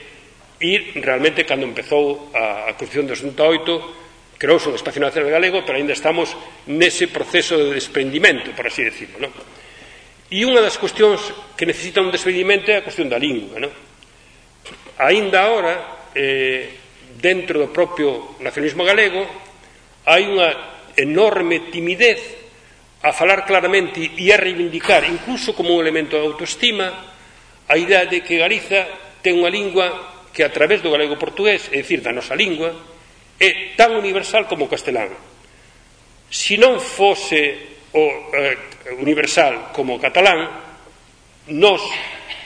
e realmente cando empezou a, a Constitución de 68 creouse un Espacio Nacional Galego, pero ainda estamos nese proceso de desprendimento, por así decirlo. Non? E unha das cuestións que necesita un desprendimento é a cuestión da lingua. Non? aínda agora eh, dentro do propio nacionalismo galego hai unha enorme timidez a falar claramente e a reivindicar incluso como un elemento de autoestima a idea de que Galiza ten unha lingua que a través do galego portugués, é dicir, da nosa lingua, é tan universal como o castelán. Se non fose o eh, universal como o catalán, nós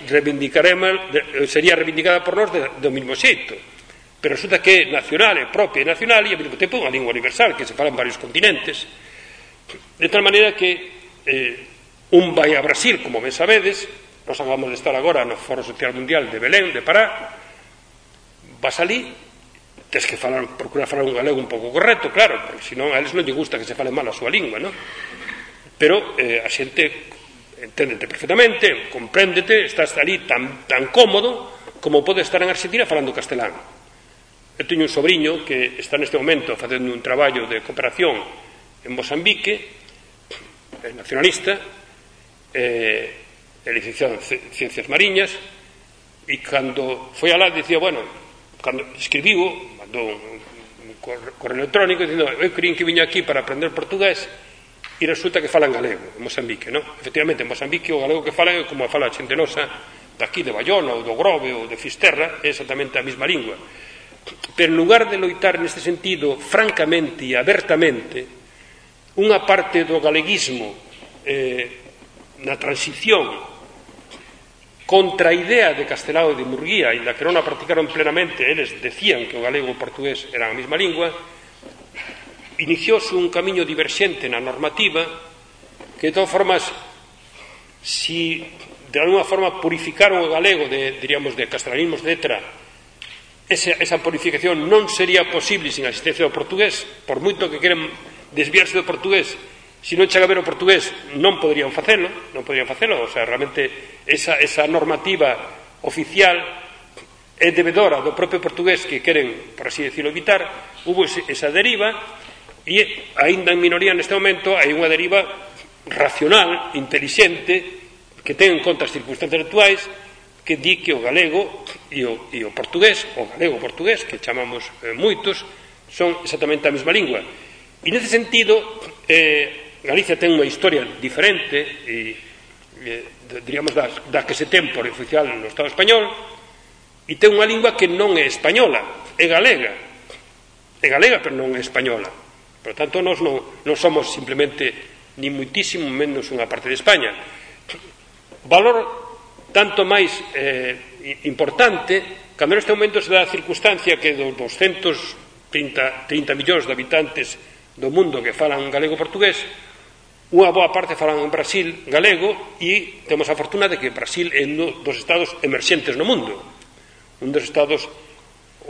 reivindicaremos, eh, sería reivindicada por nós do mesmo xeito. Pero resulta que é nacional, é propia e nacional e ao mesmo tempo unha lingua universal que se fala en varios continentes. De tal maneira que eh, un vai a Brasil, como ben sabedes, nos acabamos de estar agora no Foro Social Mundial de Belén, de Pará, vas ali, tens que falar, procurar falar un galego un pouco correcto, claro, porque senón a eles non lle gusta que se fale mal a súa lingua, non? Pero eh, a xente enténdete perfectamente, compréndete, estás ali tan, tan cómodo como pode estar en Argentina falando castelán. Eu teño un sobrinho que está neste momento facendo un traballo de cooperación en Mozambique, é nacionalista, eh, é licenciado en Ciencias Mariñas, e cando foi alá dicía, bueno, cando escribiu, mandou un, un correo electrónico dicindo, eu creín que viña aquí para aprender portugués, e resulta que falan galego en Moçambique, non? Efectivamente, en Mosambique o galego que falan é como a fala a xente nosa daqui de Bayona ou do Grove ou de Fisterra, é exactamente a mesma lingua. Pero en lugar de loitar neste sentido francamente e abertamente, unha parte do galeguismo eh, na transición contra a idea de Castelao e de Murguía, ainda que non a practicaron plenamente, eles decían que o galego e o portugués eran a mesma lingua, iniciouse un camiño diverxente na normativa que de todas formas si de alguna forma purificaron o galego de, diríamos, de castranismos, etc., esa, esa purificación non sería posible sin a asistencia do portugués, por moito que queren desviarse do portugués, se non chega a ver o portugués, non poderían facelo, non poderían facelo, o sea, realmente esa, esa normativa oficial é devedora do propio portugués que queren, por así decirlo, evitar, hubo esa deriva, e aínda en minoría neste momento hai unha deriva racional, inteligente que ten en conta as circunstancias actuais que di que o galego e o, e o portugués, o galego portugués que chamamos eh, moitos son exactamente a mesma lingua. E nese sentido eh, Galicia ten unha historia diferente e, eh, diríamos da, da que se ten por oficial no Estado español e ten unha lingua que non é española é galega. É galega pero non é española. Por tanto, nós non, non somos simplemente ni muitísimo menos unha parte de España. O valor tanto máis eh, importante cando neste momento se dá a circunstancia que dos 230 30 millóns de habitantes do mundo que falan galego-portugués unha boa parte falan en Brasil galego e temos a fortuna de que Brasil é un dos estados emerxentes no mundo un dos estados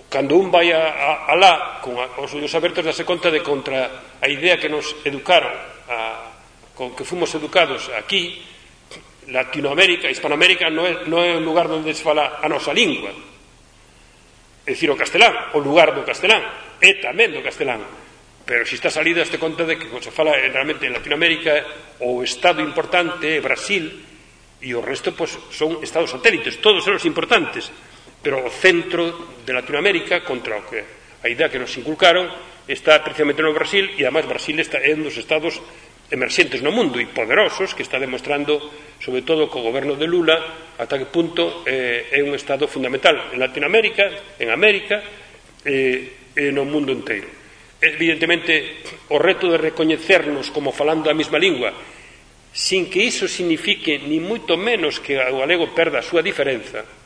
cando un vai a, a, alá con a, os ollos abertos dase conta de contra a idea que nos educaron a, con que fomos educados aquí Latinoamérica, Hispanoamérica non é, non é un lugar onde se fala a nosa lingua. É dicir o castelán o lugar do castelán é tamén do castelán. Pero se está salido este conta de que cando se fala realmente en Latinoamérica o estado importante é Brasil e o resto pois, son estados satélites todos son os importantes pero o centro de Latinoamérica contra o que a idea que nos inculcaron está precisamente no Brasil e además Brasil está en dos estados emerxentes no mundo e poderosos que está demostrando sobre todo co goberno de Lula ata que punto eh, é un estado fundamental en Latinoamérica, en América eh, e no mundo inteiro. Evidentemente o reto de recoñecernos como falando a mesma lingua sin que iso signifique ni moito menos que o galego perda a súa diferenza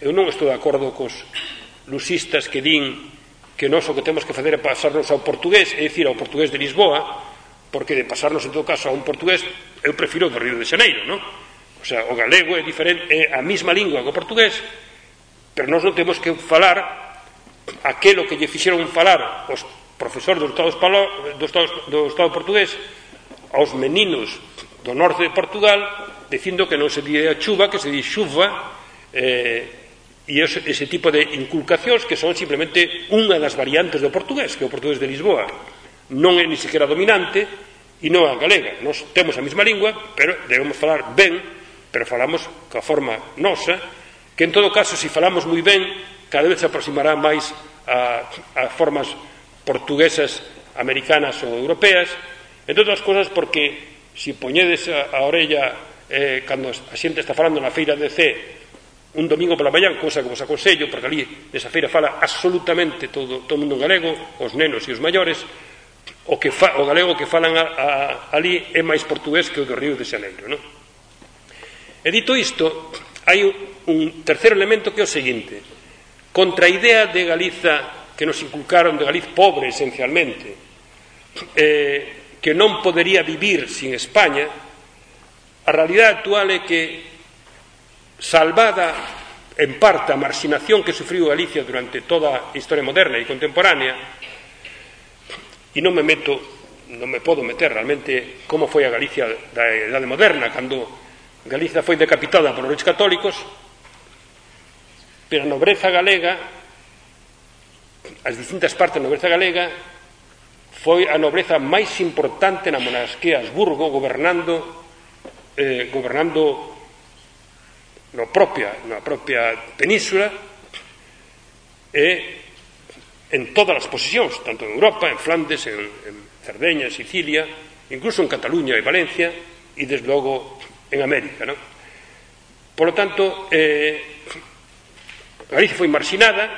eu non estou de acordo cos lusistas que din que nós o que temos que facer é pasarnos ao portugués, é dicir, ao portugués de Lisboa, porque de pasarnos, en todo caso, a un portugués, eu prefiro do Río de Xaneiro, non? O sea, o galego é diferente, é a mesma lingua que o portugués, pero nós non temos que falar aquelo que lle fixeron falar os profesores do Estado, Espalo, do Estado, do Estado portugués aos meninos do norte de Portugal dicindo que non se di a chuva, que se di xuva eh, e ese, ese tipo de inculcacións que son simplemente unha das variantes do portugués, que é o portugués de Lisboa non é ni siquiera dominante e non é a galega. Nos temos a mesma lingua, pero debemos falar ben, pero falamos coa forma nosa, que en todo caso, se si falamos moi ben, cada vez se aproximará máis a, a formas portuguesas, americanas ou europeas, entre outras cosas porque se si poñedes a, a orella eh, cando a xente está falando na feira de C un domingo pola mañan, cousa que vos aconsello, porque ali nesa feira fala absolutamente todo, todo mundo en galego, os nenos e os maiores, o, que fa, o galego que falan a, a, ali é máis portugués que o do Río de Xaneiro. Non? E dito isto, hai un terceiro elemento que é o seguinte, contra a idea de Galiza que nos inculcaron de Galiz pobre esencialmente, eh, que non podería vivir sin España, a realidade actual é que salvada en parte a marxinación que sufriu Galicia durante toda a historia moderna e contemporánea e non me meto non me podo meter realmente como foi a Galicia da Edade Moderna cando Galicia foi decapitada por os católicos pero a nobreza galega as distintas partes da nobreza galega foi a nobreza máis importante na monarquía Habsburgo gobernando eh, gobernando no propia, na propia península e en todas as posicións, tanto en Europa, en Flandes, en, en Cerdeña, en Sicilia, incluso en Cataluña e Valencia, e desde logo en América. Non? Por lo tanto, eh, Galicia foi marxinada,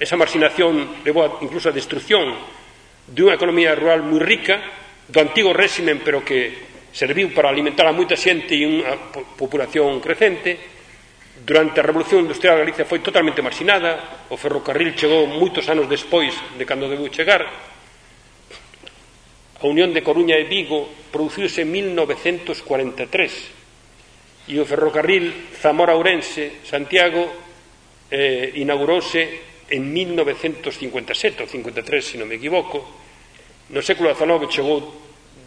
esa marxinación levou a, incluso a destrucción de unha economía rural moi rica, do antigo réximen, pero que serviu para alimentar a moita xente e unha populación crecente, Durante a Revolución Industrial Galicia foi totalmente marxinada, o ferrocarril chegou moitos anos despois de cando debeu chegar. A unión de Coruña e Vigo produciuse en 1943 e o ferrocarril Zamora-Ourense Santiago eh, inaugurouse en 1957 ou 53, se non me equivoco. No século XIX chegou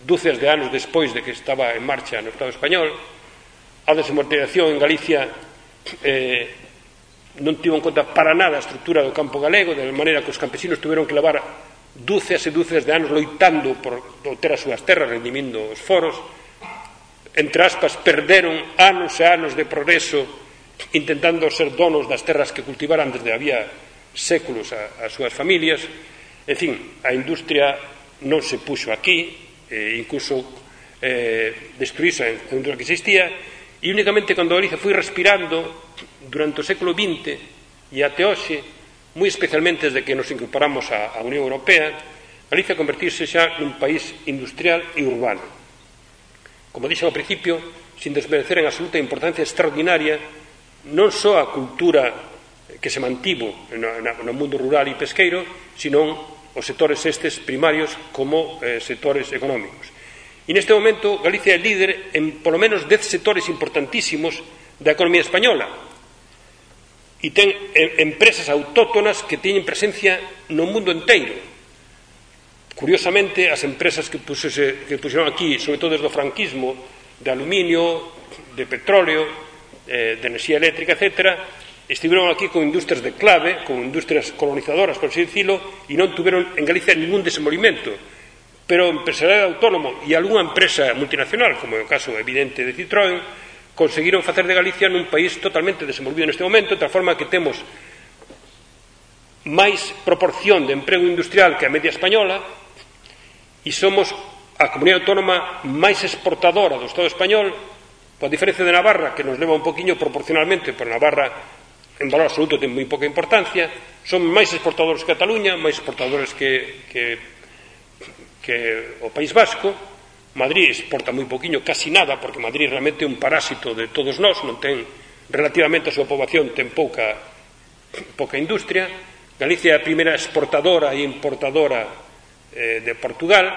dúcias de anos despois de que estaba en marcha no Estado español. A desamortización en Galicia eh, non tivo en conta para nada a estrutura do campo galego, de maneira que os campesinos tuveron que levar dúceas e dúceas de anos loitando por obter as súas terras, redimindo os foros, entre aspas, perderon anos e anos de progreso intentando ser donos das terras que cultivaran desde había séculos a, as súas familias. En fin, a industria non se puxo aquí, eh, incluso eh, destruíse a industria que existía, E únicamente cando Galicia foi respirando durante o século XX e até hoxe, moi especialmente desde que nos incorporamos á Unión Europea, Galicia convertirse xa nun país industrial e urbano. Como dixen ao principio, sin desmerecer en absoluta importancia extraordinaria non só a cultura que se mantivo no, no mundo rural e pesqueiro, sino os sectores estes primarios como eh, sectores económicos. E neste momento Galicia é líder en polo menos 10 sectores importantísimos da economía española. E ten empresas autóctonas que teñen presencia no mundo enteiro. Curiosamente, as empresas que, pusese, que puxeron aquí, sobre todo desde o franquismo, de aluminio, de petróleo, eh, de enerxía eléctrica, etc., estiveron aquí con industrias de clave, con industrias colonizadoras, por así dicilo, e non tuveron en Galicia ningún desenvolvimento pero o empresariado autónomo e algunha empresa multinacional, como é o caso evidente de Citroën, conseguiron facer de Galicia nun país totalmente desenvolvido neste momento, de tal forma que temos máis proporción de emprego industrial que a media española e somos a comunidade autónoma máis exportadora do Estado español, coa diferencia de Navarra, que nos leva un poquinho proporcionalmente, pero Navarra en valor absoluto ten moi poca importancia, son máis exportadores que Cataluña, máis exportadores que, que que o País Vasco, Madrid exporta moi poquinho, casi nada, porque Madrid realmente é un parásito de todos nós, non ten relativamente a súa poboación ten pouca pouca industria. Galicia é a primeira exportadora e importadora eh, de Portugal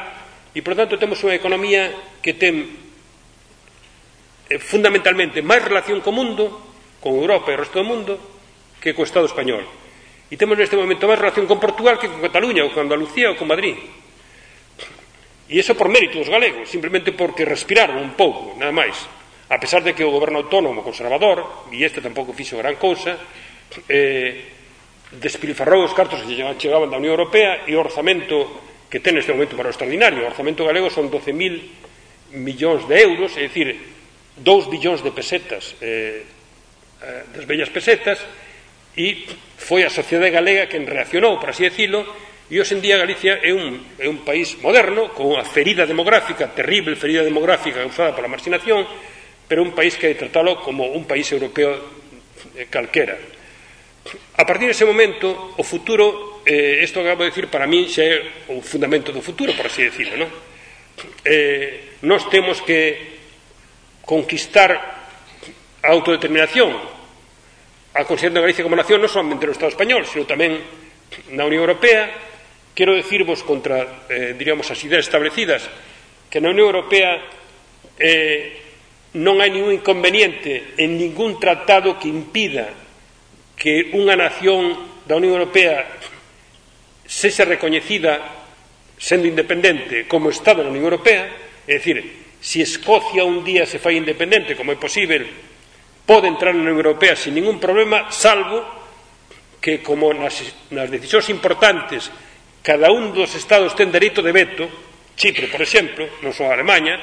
e, por tanto, temos unha economía que ten eh, fundamentalmente máis relación co mundo, con Europa e o resto do mundo, que co Estado español. E temos neste momento máis relación con Portugal que con Cataluña ou con Andalucía ou con Madrid. E iso por mérito dos galegos, simplemente porque respiraron un pouco, nada máis. A pesar de que o goberno autónomo conservador, e este tampouco fixo gran cousa, eh, despilfarrou os cartos que chegaban da Unión Europea e o orzamento que ten neste momento para o extraordinario. O orzamento galego son 12.000 millóns de euros, é dicir, 2 billóns de pesetas, eh, eh, das bellas pesetas, e foi a sociedade galega quen reaccionou, por así decirlo, E hoxe en día Galicia é un, é un país moderno, con unha ferida demográfica, terrible ferida demográfica causada pola marxinación, pero un país que hai tratalo como un país europeo eh, calquera. A partir dese momento, o futuro, eh, isto acabo de decir, para mí xa é o fundamento do futuro, por así decirlo, non? Eh, nós temos que conquistar a autodeterminación, a consideración de Galicia como nación non solamente no Estado español, sino tamén na Unión Europea, Quero decirvos contra, eh, diríamos, as ideas establecidas que na Unión Europea eh, non hai ningún inconveniente en ningún tratado que impida que unha nación da Unión Europea sexa recoñecida sendo independente como Estado da Unión Europea, é dicir, se Escocia un día se fai independente, como é posible, pode entrar na Unión Europea sin ningún problema, salvo que como nas, nas decisións importantes cada un dos estados ten dereito de veto, Chipre, por exemplo, non só Alemanha,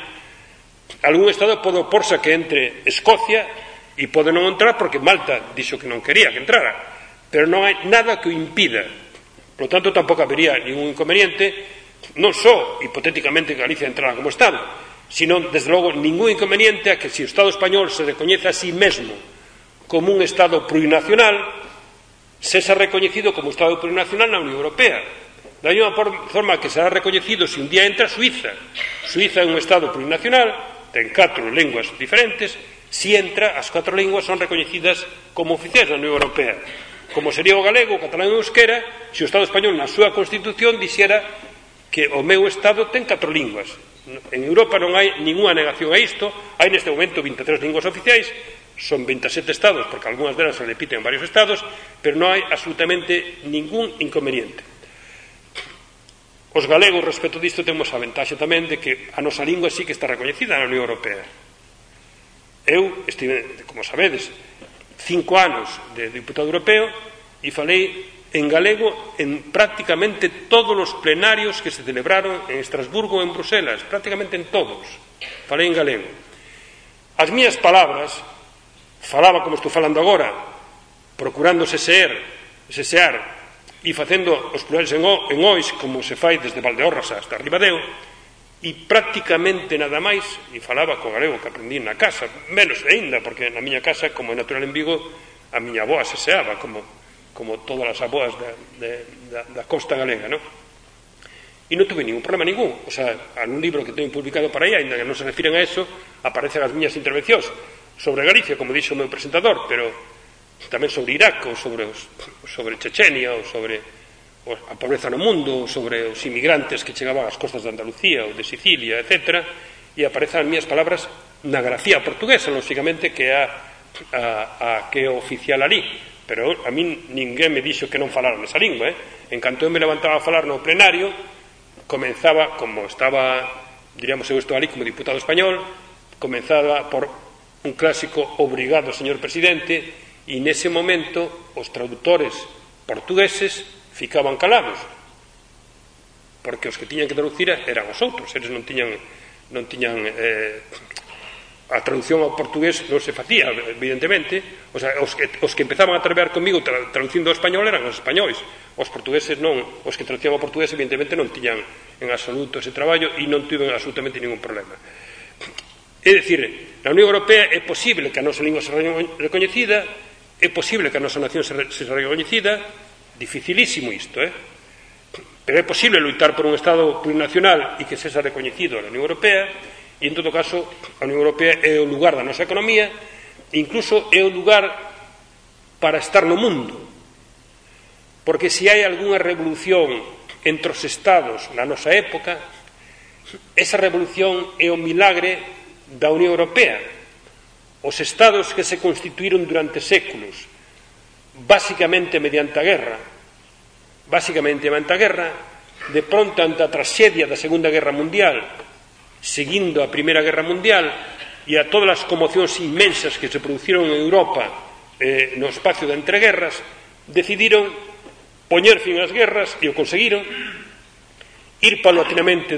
algún estado pode oporse que entre Escocia e pode non entrar porque Malta dixo que non quería que entrara, pero non hai nada que o impida. Por lo tanto, tampouco habería ningún inconveniente, non só hipotéticamente Galicia entrara como estado, sino, desde logo, ningún inconveniente a que se o Estado español se recoñece a sí mesmo como un Estado plurinacional, sexa recoñecido como Estado plurinacional na Unión Europea, Da mesma forma que será recoñecido se un día entra Suiza. Suiza é un Estado plurinacional, ten catro lenguas diferentes, se entra, as catro lenguas son recoñecidas como oficiais da Unión Europea. Como sería o galego, o catalán e o euskera, se o Estado español na súa Constitución dixera que o meu Estado ten catro linguas. En Europa non hai ninguna negación a isto, hai neste momento 23 linguas oficiais, son 27 estados, porque algunhas delas se repiten en varios estados, pero non hai absolutamente ningún inconveniente. Os galegos, respecto disto, temos a ventaxa tamén de que a nosa lingua sí que está recoñecida na Unión Europea. Eu estive, como sabedes, cinco anos de diputado europeo e falei en galego en prácticamente todos os plenarios que se celebraron en Estrasburgo ou en Bruselas, prácticamente en todos. Falei en galego. As mías palabras, falaba como estou falando agora, procurándose ser, sesear e facendo os plurales en, o, en ois como se fai desde Valdeorras hasta Ribadeo e prácticamente nada máis e falaba co galego que aprendí na casa menos aínda porque na miña casa como é natural en Vigo a miña aboa se seaba como, como todas as aboas da, de, da, da costa galega non? e non tuve ningún problema ningún o sea, un libro que teño publicado para aí ainda que non se refiren a eso aparecen as miñas intervencións sobre Galicia, como dixo o meu presentador pero tamén sobre Irak ou sobre, os, sobre Chechenia ou sobre a pobreza no mundo, sobre os inmigrantes que chegaban ás costas de Andalucía ou de Sicilia, etc. E aparezan minhas palabras na grafía portuguesa, lógicamente, que é a, a, a que é oficial ali. Pero a min ninguén me dixo que non falaran esa lingua. Eh? En canto eu me levantaba a falar no plenario, comenzaba, como estaba, diríamos eu estou ali como diputado español, comenzaba por un clásico obrigado, señor presidente, E nese momento os traductores portugueses ficaban calados, porque os que tiñan que traducir eran os outros, eles non tiñan non tiñan eh, a traducción ao portugués non se facía, evidentemente, o sea, os que, os que empezaban a traballar comigo tra, traducindo ao español eran os españois, os portugueses non, os que traducían ao portugués evidentemente non tiñan en absoluto ese traballo e non tiven absolutamente ningún problema. É dicir, na Unión Europea é posible que a nosa lingua se recoñecida, É posible que a nosa nación se, se recoñecida, dificilísimo isto, eh? pero é posible luitar por un Estado plurinacional e que se sexa recoñecido na Unión Europea, e en todo caso a Unión Europea é o lugar da nosa economía, incluso é o lugar para estar no mundo. Porque se hai algunha revolución entre os Estados na nosa época, esa revolución é o milagre da Unión Europea, Os estados que se constituíron durante séculos, basicamente mediante a guerra, basicamente mediante a guerra, de pronto ante a tragedia da Segunda Guerra Mundial, seguindo a Primeira Guerra Mundial, e a todas as conmocións inmensas que se produciron en Europa eh, no espacio de entreguerras, decidiron poñer fin ás guerras, e o conseguiron, ir paulatinamente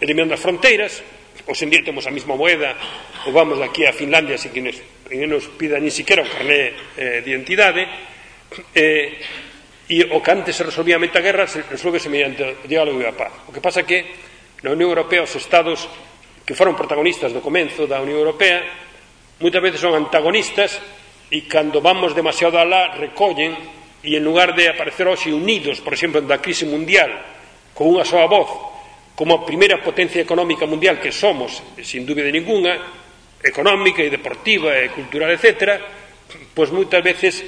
eliminando as fronteiras, Os en día temos a mesma moeda, ou vamos aquí a Finlandia sin que nos, que nos pida ni siquiera o carné eh, de identidade, eh, e o que antes se resolvía a guerra se resolve mediante o diálogo e a paz. O que pasa que na Unión Europea os estados que foron protagonistas do comenzo da Unión Europea moitas veces son antagonistas e cando vamos demasiado alá recollen e en lugar de aparecer hoxe unidos, por exemplo, da crise mundial con unha soa voz como a primeira potencia económica mundial que somos, sin dúbida ninguna, económica e deportiva e cultural, etc., pois moitas veces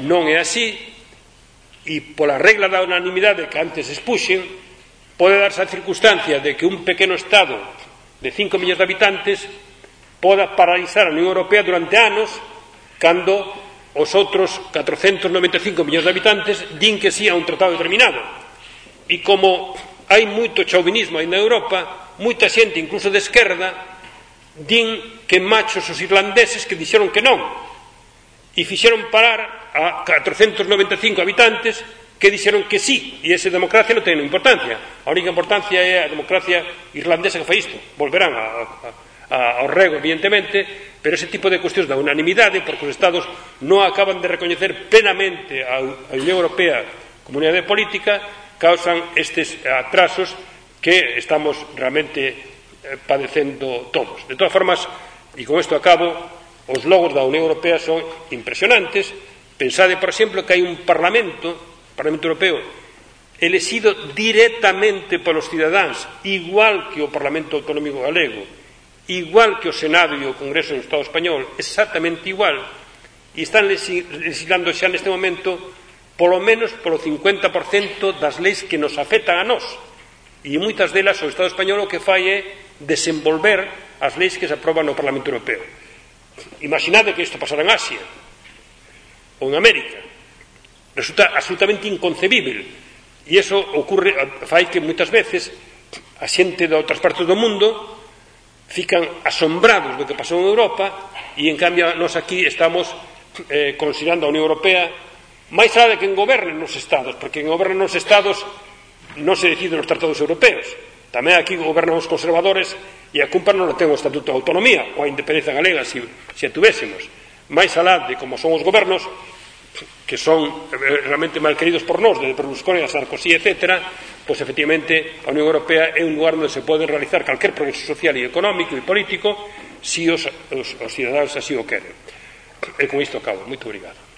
non é así e pola regla da unanimidade que antes expuxen pode darse a circunstancia de que un pequeno Estado de 5 millóns de habitantes poda paralizar a Unión Europea durante anos cando os outros 495 millóns de habitantes din que sí a un tratado determinado. E como hai moito chauvinismo aí na Europa, moita xente, incluso de esquerda, din que machos os irlandeses que dixeron que non e fixeron parar a 495 habitantes que dixeron que sí, e esa democracia non ten importancia. A única importancia é a democracia irlandesa que fai isto. Volverán a, a, a, ao rego, evidentemente, pero ese tipo de cuestións da unanimidade, porque os Estados non acaban de recoñecer plenamente a, a Unión Europea Comunidade Política, causan estes atrasos que estamos realmente eh, padecendo todos. De todas formas, e con isto acabo, os logros da Unión Europea son impresionantes. Pensade, por exemplo, que hai un Parlamento, Parlamento Europeo, elexido directamente polos cidadáns, igual que o Parlamento Autonómico Galego, igual que o Senado e o Congreso do Estado Español, exactamente igual, e están legislando xa neste momento polo menos polo 50% das leis que nos afectan a nós. E moitas delas o Estado español o que fai é desenvolver as leis que se aproban no Parlamento Europeo. Imaginade que isto pasara en Asia ou en América. Resulta absolutamente inconcebible. E iso ocurre, fai que moitas veces a xente de outras partes do mundo fican asombrados do que pasou en Europa e en cambio nós aquí estamos eh, considerando a Unión Europea máis será de quen goberna nos estados, porque quen goberna nos estados non se decide nos tratados europeos. Tamén aquí gobernan os conservadores e a culpa non ten o Estatuto de Autonomía ou a Independencia Galega, se, se a tuvésemos. Máis alá de como son os gobernos, que son eh, realmente mal queridos por nós, desde Berlusconi a Sarkozy, etc., pois efectivamente a Unión Europea é un lugar onde se pode realizar calquer progreso social e económico e político se si os, os, os cidadáns así o queren. E con isto acabo. Moito obrigado.